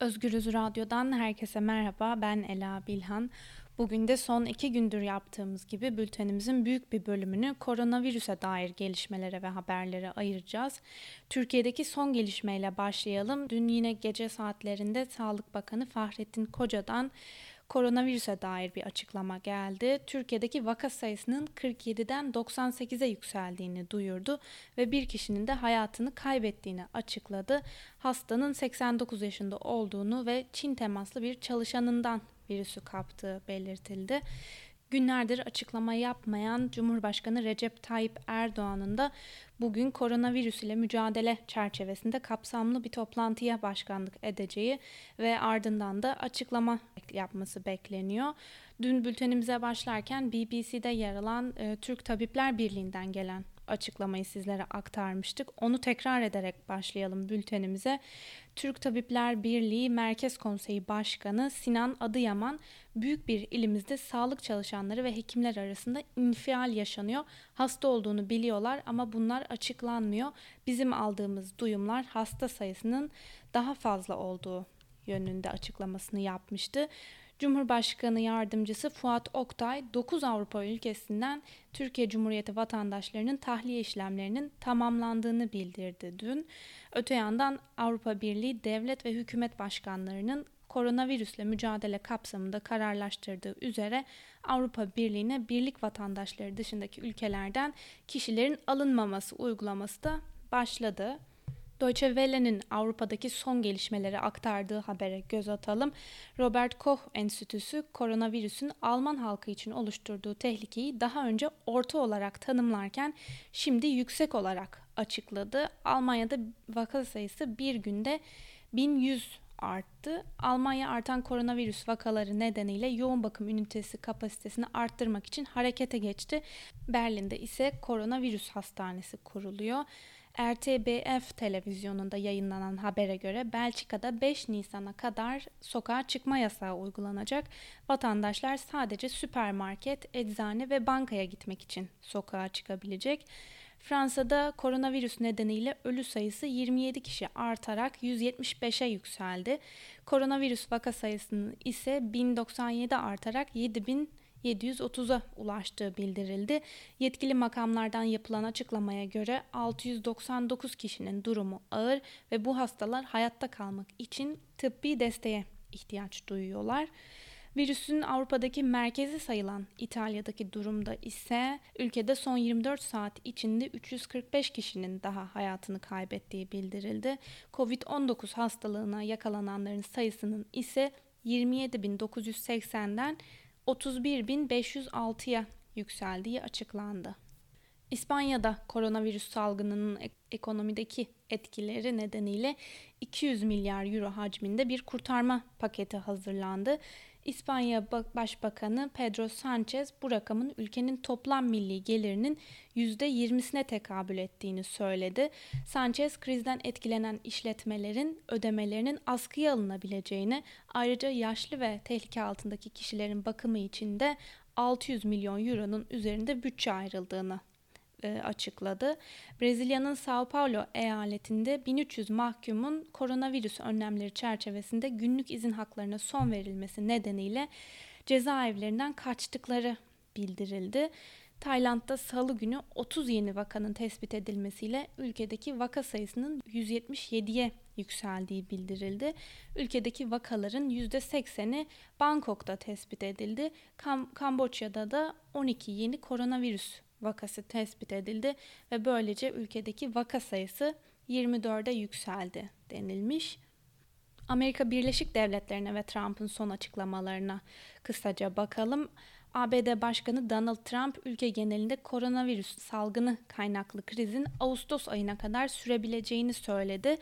Özgürüz Radyo'dan herkese merhaba. Ben Ela Bilhan. Bugün de son iki gündür yaptığımız gibi bültenimizin büyük bir bölümünü koronavirüse dair gelişmelere ve haberlere ayıracağız. Türkiye'deki son gelişmeyle başlayalım. Dün yine gece saatlerinde Sağlık Bakanı Fahrettin Koca'dan koronavirüse dair bir açıklama geldi. Türkiye'deki vaka sayısının 47'den 98'e yükseldiğini duyurdu ve bir kişinin de hayatını kaybettiğini açıkladı. Hastanın 89 yaşında olduğunu ve Çin temaslı bir çalışanından virüsü kaptığı belirtildi. Günlerdir açıklama yapmayan Cumhurbaşkanı Recep Tayyip Erdoğan'ın da bugün koronavirüs ile mücadele çerçevesinde kapsamlı bir toplantıya başkanlık edeceği ve ardından da açıklama yapması bekleniyor. Dün bültenimize başlarken BBC'de yer alan e, Türk Tabipler Birliği'nden gelen açıklamayı sizlere aktarmıştık. Onu tekrar ederek başlayalım bültenimize. Türk Tabipler Birliği Merkez Konseyi Başkanı Sinan Adıyaman, büyük bir ilimizde sağlık çalışanları ve hekimler arasında infial yaşanıyor. Hasta olduğunu biliyorlar ama bunlar açıklanmıyor. Bizim aldığımız duyumlar hasta sayısının daha fazla olduğu yönünde açıklamasını yapmıştı. Cumhurbaşkanı Yardımcısı Fuat Oktay 9 Avrupa ülkesinden Türkiye Cumhuriyeti vatandaşlarının tahliye işlemlerinin tamamlandığını bildirdi dün. Öte yandan Avrupa Birliği devlet ve hükümet başkanlarının koronavirüsle mücadele kapsamında kararlaştırdığı üzere Avrupa Birliği'ne birlik vatandaşları dışındaki ülkelerden kişilerin alınmaması uygulaması da başladı. Deutsche Welle'nin Avrupa'daki son gelişmeleri aktardığı habere göz atalım. Robert Koch Enstitüsü koronavirüsün Alman halkı için oluşturduğu tehlikeyi daha önce orta olarak tanımlarken şimdi yüksek olarak açıkladı. Almanya'da vaka sayısı bir günde 1100 arttı. Almanya artan koronavirüs vakaları nedeniyle yoğun bakım ünitesi kapasitesini arttırmak için harekete geçti. Berlin'de ise koronavirüs hastanesi kuruluyor. RTBF televizyonunda yayınlanan habere göre Belçika'da 5 Nisan'a kadar sokağa çıkma yasağı uygulanacak. Vatandaşlar sadece süpermarket, eczane ve bankaya gitmek için sokağa çıkabilecek. Fransa'da koronavirüs nedeniyle ölü sayısı 27 kişi artarak 175'e yükseldi. Koronavirüs vaka sayısının ise 1097 artarak 7000 730'a ulaştığı bildirildi. Yetkili makamlardan yapılan açıklamaya göre 699 kişinin durumu ağır ve bu hastalar hayatta kalmak için tıbbi desteğe ihtiyaç duyuyorlar. Virüsün Avrupa'daki merkezi sayılan İtalya'daki durumda ise ülkede son 24 saat içinde 345 kişinin daha hayatını kaybettiği bildirildi. Covid-19 hastalığına yakalananların sayısının ise 27.980'den 31.506'ya yükseldiği açıklandı. İspanya'da koronavirüs salgınının ekonomideki etkileri nedeniyle 200 milyar euro hacminde bir kurtarma paketi hazırlandı. İspanya Başbakanı Pedro Sanchez bu rakamın ülkenin toplam milli gelirinin %20'sine tekabül ettiğini söyledi. Sanchez krizden etkilenen işletmelerin ödemelerinin askıya alınabileceğini, ayrıca yaşlı ve tehlike altındaki kişilerin bakımı için de 600 milyon euronun üzerinde bütçe ayrıldığını e, açıkladı. Brezilya'nın Sao Paulo eyaletinde 1300 mahkumun koronavirüs önlemleri çerçevesinde günlük izin haklarına son verilmesi nedeniyle cezaevlerinden kaçtıkları bildirildi. Tayland'da salı günü 30 yeni vakanın tespit edilmesiyle ülkedeki vaka sayısının 177'ye yükseldiği bildirildi. Ülkedeki vakaların %80'i Bangkok'ta tespit edildi. Kam Kamboçya'da da 12 yeni koronavirüs vakası tespit edildi ve böylece ülkedeki vaka sayısı 24'e yükseldi denilmiş. Amerika Birleşik Devletleri'ne ve Trump'ın son açıklamalarına kısaca bakalım. ABD Başkanı Donald Trump ülke genelinde koronavirüs salgını kaynaklı krizin Ağustos ayına kadar sürebileceğini söyledi.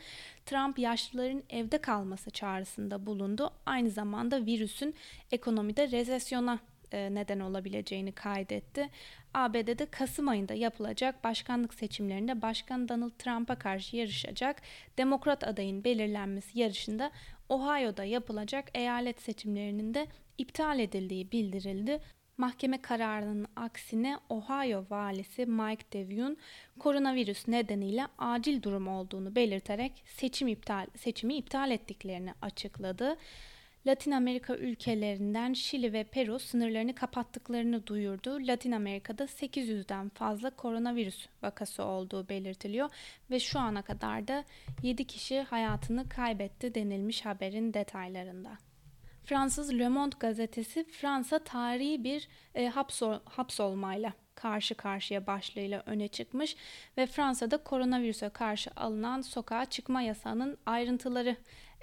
Trump yaşlıların evde kalması çağrısında bulundu. Aynı zamanda virüsün ekonomide rezesyona e, neden olabileceğini kaydetti. ABD'de Kasım ayında yapılacak başkanlık seçimlerinde Başkan Donald Trump'a karşı yarışacak Demokrat adayın belirlenmesi yarışında Ohio'da yapılacak eyalet seçimlerinin de iptal edildiği bildirildi. Mahkeme kararının aksine Ohio valisi Mike DeWine koronavirüs nedeniyle acil durum olduğunu belirterek seçim iptal seçimi iptal ettiklerini açıkladı. Latin Amerika ülkelerinden Şili ve Peru sınırlarını kapattıklarını duyurdu. Latin Amerika'da 800'den fazla koronavirüs vakası olduğu belirtiliyor ve şu ana kadar da 7 kişi hayatını kaybetti denilmiş haberin detaylarında. Fransız Le Monde gazetesi Fransa tarihi bir e, hapsol, hapsolmayla karşı karşıya başlığıyla öne çıkmış ve Fransa'da koronavirüse karşı alınan sokağa çıkma yasağının ayrıntıları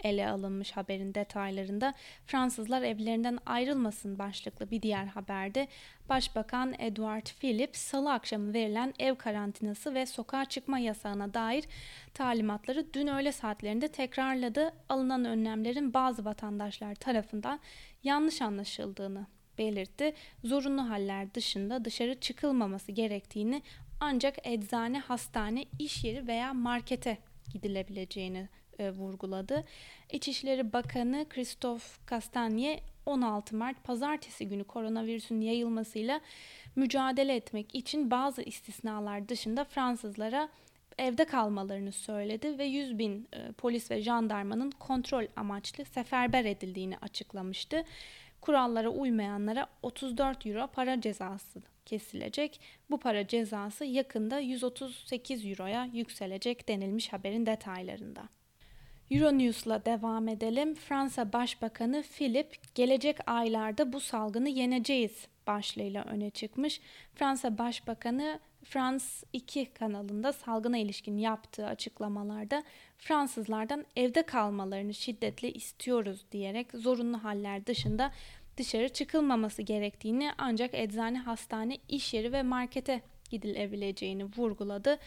ele alınmış haberin detaylarında. Fransızlar evlerinden ayrılmasın başlıklı bir diğer haberde Başbakan Edouard Philippe salı akşamı verilen ev karantinası ve sokağa çıkma yasağına dair talimatları dün öğle saatlerinde tekrarladı. Alınan önlemlerin bazı vatandaşlar tarafından yanlış anlaşıldığını belirtti. Zorunlu haller dışında dışarı çıkılmaması gerektiğini ancak eczane, hastane, iş yeri veya markete gidilebileceğini e, vurguladı. İçişleri Bakanı Christophe Castagne 16 Mart pazartesi günü koronavirüsün yayılmasıyla mücadele etmek için bazı istisnalar dışında Fransızlara evde kalmalarını söyledi ve 100 bin e, polis ve jandarmanın kontrol amaçlı seferber edildiğini açıklamıştı. Kurallara uymayanlara 34 euro para cezası kesilecek. Bu para cezası yakında 138 euroya yükselecek denilmiş haberin detaylarında. Euronews'la devam edelim. Fransa Başbakanı Philip gelecek aylarda bu salgını yeneceğiz başlığıyla öne çıkmış. Fransa Başbakanı Frans 2 kanalında salgına ilişkin yaptığı açıklamalarda Fransızlardan evde kalmalarını şiddetle istiyoruz diyerek zorunlu haller dışında dışarı çıkılmaması gerektiğini ancak eczane, hastane, iş yeri ve markete gidilebileceğini vurguladı.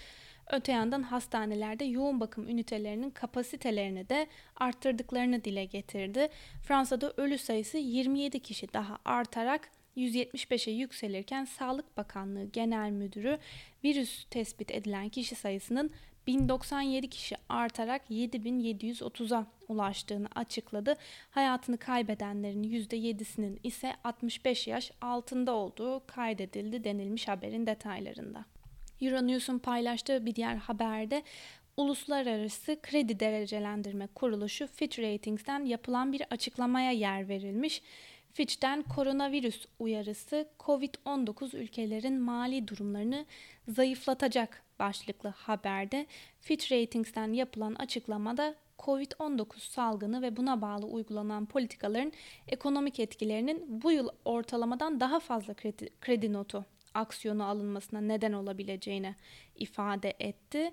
Öte yandan hastanelerde yoğun bakım ünitelerinin kapasitelerini de arttırdıklarını dile getirdi. Fransa'da ölü sayısı 27 kişi daha artarak 175'e yükselirken Sağlık Bakanlığı Genel Müdürü virüs tespit edilen kişi sayısının 1097 kişi artarak 7730'a ulaştığını açıkladı. Hayatını kaybedenlerin %7'sinin ise 65 yaş altında olduğu kaydedildi denilmiş haberin detaylarında. Euronews'un paylaştığı bir diğer haberde Uluslararası Kredi Derecelendirme Kuruluşu Fitch Ratings'ten yapılan bir açıklamaya yer verilmiş. Fitch'ten koronavirüs uyarısı COVID-19 ülkelerin mali durumlarını zayıflatacak başlıklı haberde Fitch Ratings'ten yapılan açıklamada COVID-19 salgını ve buna bağlı uygulanan politikaların ekonomik etkilerinin bu yıl ortalamadan daha fazla kredi, kredi notu aksiyonu alınmasına neden olabileceğini ifade etti.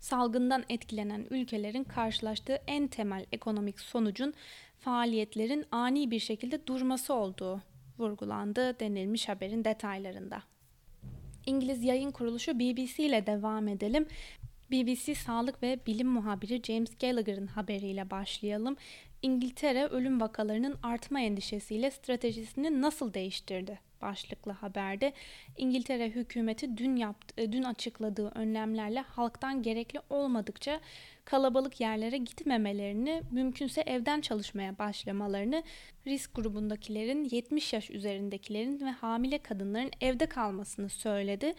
Salgından etkilenen ülkelerin karşılaştığı en temel ekonomik sonucun faaliyetlerin ani bir şekilde durması olduğu vurgulandı denilmiş haberin detaylarında. İngiliz yayın kuruluşu BBC ile devam edelim. BBC Sağlık ve Bilim muhabiri James Gallagher'ın haberiyle başlayalım. İngiltere ölüm vakalarının artma endişesiyle stratejisini nasıl değiştirdi? başlıklı haberde İngiltere hükümeti dün yaptı, e, dün açıkladığı önlemlerle halktan gerekli olmadıkça kalabalık yerlere gitmemelerini, mümkünse evden çalışmaya başlamalarını, risk grubundakilerin 70 yaş üzerindekilerin ve hamile kadınların evde kalmasını söyledi.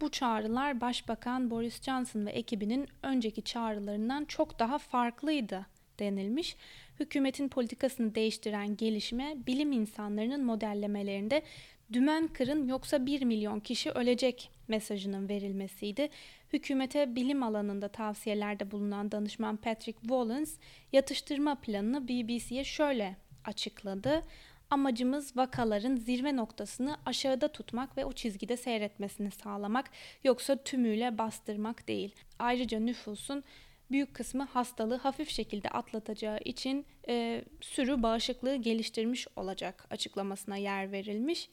Bu çağrılar Başbakan Boris Johnson ve ekibinin önceki çağrılarından çok daha farklıydı denilmiş. Hükümetin politikasını değiştiren gelişme bilim insanlarının modellemelerinde dümen kırın yoksa 1 milyon kişi ölecek mesajının verilmesiydi. Hükümete bilim alanında tavsiyelerde bulunan danışman Patrick Wallens yatıştırma planını BBC'ye şöyle açıkladı. Amacımız vakaların zirve noktasını aşağıda tutmak ve o çizgide seyretmesini sağlamak yoksa tümüyle bastırmak değil. Ayrıca nüfusun büyük kısmı hastalığı hafif şekilde atlatacağı için e, sürü bağışıklığı geliştirmiş olacak açıklamasına yer verilmiş.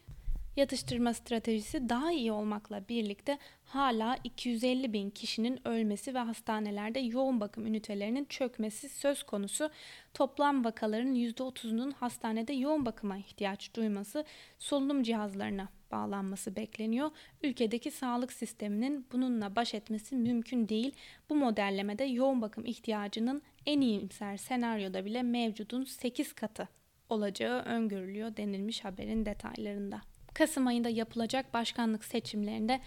Yatıştırma stratejisi daha iyi olmakla birlikte hala 250 bin kişinin ölmesi ve hastanelerde yoğun bakım ünitelerinin çökmesi söz konusu. Toplam vakaların %30'unun hastanede yoğun bakıma ihtiyaç duyması, solunum cihazlarına bağlanması bekleniyor. Ülkedeki sağlık sisteminin bununla baş etmesi mümkün değil. Bu modellemede yoğun bakım ihtiyacının en iyimser senaryoda bile mevcudun 8 katı olacağı öngörülüyor denilmiş haberin detaylarında. Kasım ayında yapılacak başkanlık seçimlerinde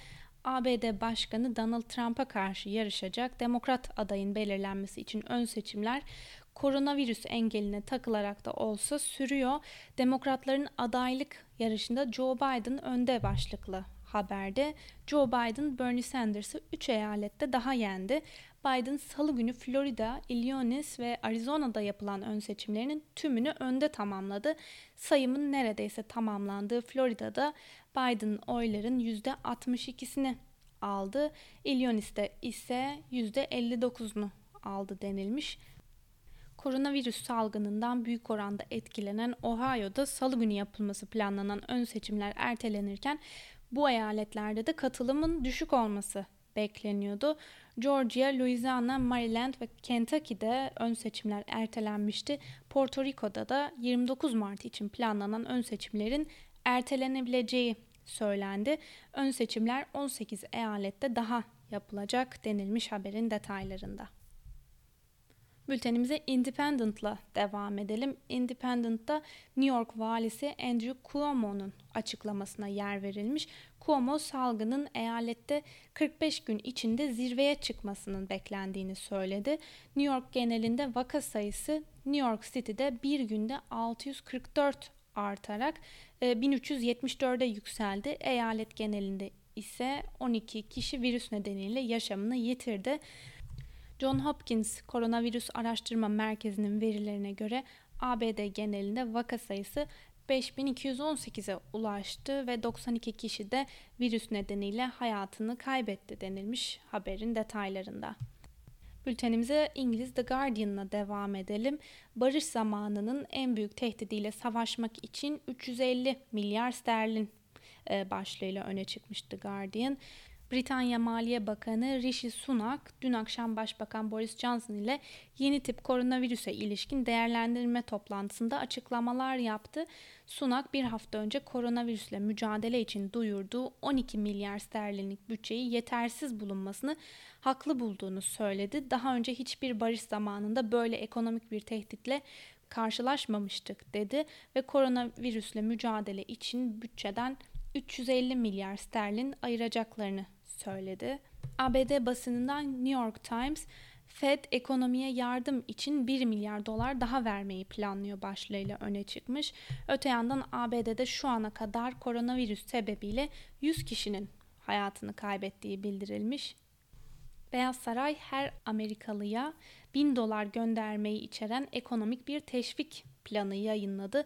ABD Başkanı Donald Trump'a karşı yarışacak demokrat adayın belirlenmesi için ön seçimler koronavirüs engeline takılarak da olsa sürüyor. Demokratların adaylık yarışında Joe Biden önde başlıklı haberde Joe Biden Bernie Sanders'ı 3 eyalette daha yendi. Biden salı günü Florida, Illinois ve Arizona'da yapılan ön seçimlerinin tümünü önde tamamladı. Sayımın neredeyse tamamlandığı Florida'da Biden oyların %62'sini aldı. Illinois'te ise %59'unu aldı denilmiş. Koronavirüs salgınından büyük oranda etkilenen Ohio'da salı günü yapılması planlanan ön seçimler ertelenirken bu eyaletlerde de katılımın düşük olması bekleniyordu. Georgia, Louisiana, Maryland ve Kentucky'de ön seçimler ertelenmişti. Porto Rico'da da 29 Mart için planlanan ön seçimlerin ertelenebileceği söylendi. Ön seçimler 18 eyalette daha yapılacak denilmiş haberin detaylarında. Bültenimize Independent'la devam edelim. Independent'ta New York valisi Andrew Cuomo'nun açıklamasına yer verilmiş. Cuomo salgının eyalette 45 gün içinde zirveye çıkmasının beklendiğini söyledi. New York genelinde vaka sayısı New York City'de bir günde 644 artarak 1374'e yükseldi. Eyalet genelinde ise 12 kişi virüs nedeniyle yaşamını yitirdi. John Hopkins Koronavirüs Araştırma Merkezi'nin verilerine göre ABD genelinde vaka sayısı 5218'e ulaştı ve 92 kişi de virüs nedeniyle hayatını kaybetti denilmiş haberin detaylarında. Bültenimize İngiliz The Guardian'la devam edelim. Barış zamanının en büyük tehdidiyle savaşmak için 350 milyar sterlin e, başlığıyla öne çıkmıştı Guardian. Britanya Maliye Bakanı Rishi Sunak dün akşam Başbakan Boris Johnson ile yeni tip koronavirüse ilişkin değerlendirme toplantısında açıklamalar yaptı. Sunak bir hafta önce koronavirüsle mücadele için duyurduğu 12 milyar sterlinlik bütçeyi yetersiz bulunmasını haklı bulduğunu söyledi. Daha önce hiçbir barış zamanında böyle ekonomik bir tehditle karşılaşmamıştık dedi ve koronavirüsle mücadele için bütçeden 350 milyar sterlin ayıracaklarını söyledi. ABD basınından New York Times, Fed ekonomiye yardım için 1 milyar dolar daha vermeyi planlıyor başlığıyla öne çıkmış. Öte yandan ABD'de şu ana kadar koronavirüs sebebiyle 100 kişinin hayatını kaybettiği bildirilmiş. Beyaz Saray her Amerikalıya 1000 dolar göndermeyi içeren ekonomik bir teşvik planı yayınladı.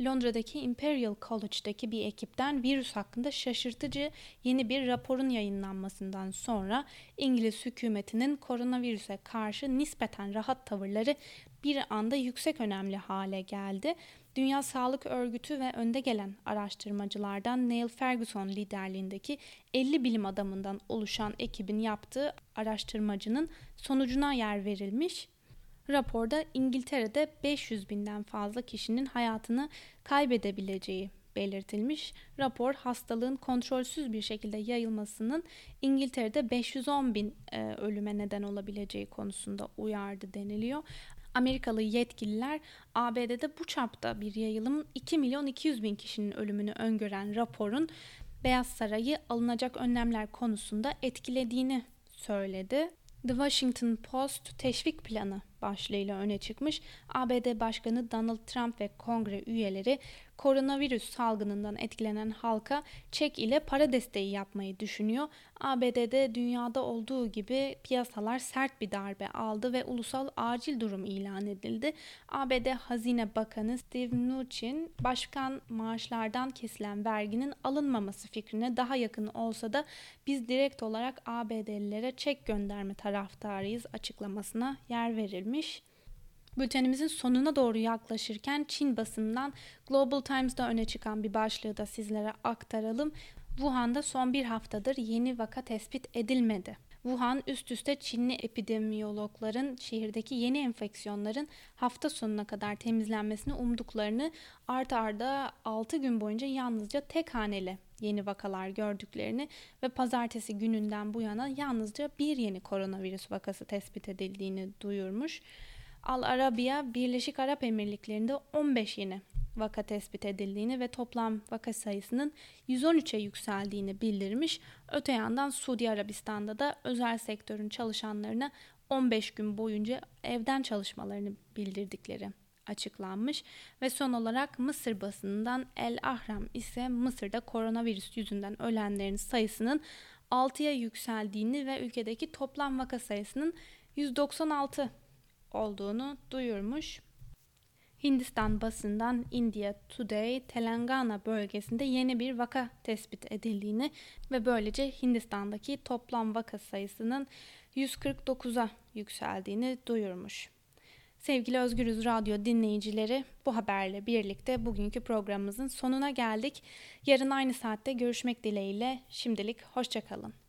Londra'daki Imperial College'daki bir ekipten virüs hakkında şaşırtıcı yeni bir raporun yayınlanmasından sonra İngiliz hükümetinin koronavirüse karşı nispeten rahat tavırları bir anda yüksek önemli hale geldi. Dünya Sağlık Örgütü ve önde gelen araştırmacılardan Neil Ferguson liderliğindeki 50 bilim adamından oluşan ekibin yaptığı araştırmacının sonucuna yer verilmiş Raporda İngiltere'de 500 binden fazla kişinin hayatını kaybedebileceği belirtilmiş. Rapor hastalığın kontrolsüz bir şekilde yayılmasının İngiltere'de 510 bin e, ölüme neden olabileceği konusunda uyardı deniliyor. Amerikalı yetkililer ABD'de bu çapta bir yayılımın 2 milyon 200 bin kişinin ölümünü öngören raporun Beyaz Saray'ı alınacak önlemler konusunda etkilediğini söyledi. The Washington Post teşvik planı başlığıyla öne çıkmış. ABD Başkanı Donald Trump ve kongre üyeleri koronavirüs salgınından etkilenen halka çek ile para desteği yapmayı düşünüyor. ABD'de dünyada olduğu gibi piyasalar sert bir darbe aldı ve ulusal acil durum ilan edildi. ABD Hazine Bakanı Steve Mnuchin başkan maaşlardan kesilen verginin alınmaması fikrine daha yakın olsa da biz direkt olarak ABD'lilere çek gönderme taraftarıyız açıklamasına yer verilmiş. Bültenimizin sonuna doğru yaklaşırken Çin basından Global Times'da öne çıkan bir başlığı da sizlere aktaralım. Wuhan'da son bir haftadır yeni vaka tespit edilmedi. Wuhan üst üste Çinli epidemiyologların şehirdeki yeni enfeksiyonların hafta sonuna kadar temizlenmesini umduklarını art arda 6 gün boyunca yalnızca tek haneli yeni vakalar gördüklerini ve pazartesi gününden bu yana yalnızca bir yeni koronavirüs vakası tespit edildiğini duyurmuş. Al Arabiya Birleşik Arap Emirlikleri'nde 15 yeni vaka tespit edildiğini ve toplam vaka sayısının 113'e yükseldiğini bildirmiş. Öte yandan Suudi Arabistan'da da özel sektörün çalışanlarına 15 gün boyunca evden çalışmalarını bildirdikleri açıklanmış ve son olarak Mısır basınından El Ahram ise Mısır'da koronavirüs yüzünden ölenlerin sayısının 6'ya yükseldiğini ve ülkedeki toplam vaka sayısının 196 olduğunu duyurmuş. Hindistan basından India Today, Telangana bölgesinde yeni bir vaka tespit edildiğini ve böylece Hindistan'daki toplam vaka sayısının 149'a yükseldiğini duyurmuş. Sevgili Özgürüz Radyo dinleyicileri, bu haberle birlikte bugünkü programımızın sonuna geldik. Yarın aynı saatte görüşmek dileğiyle şimdilik hoşçakalın.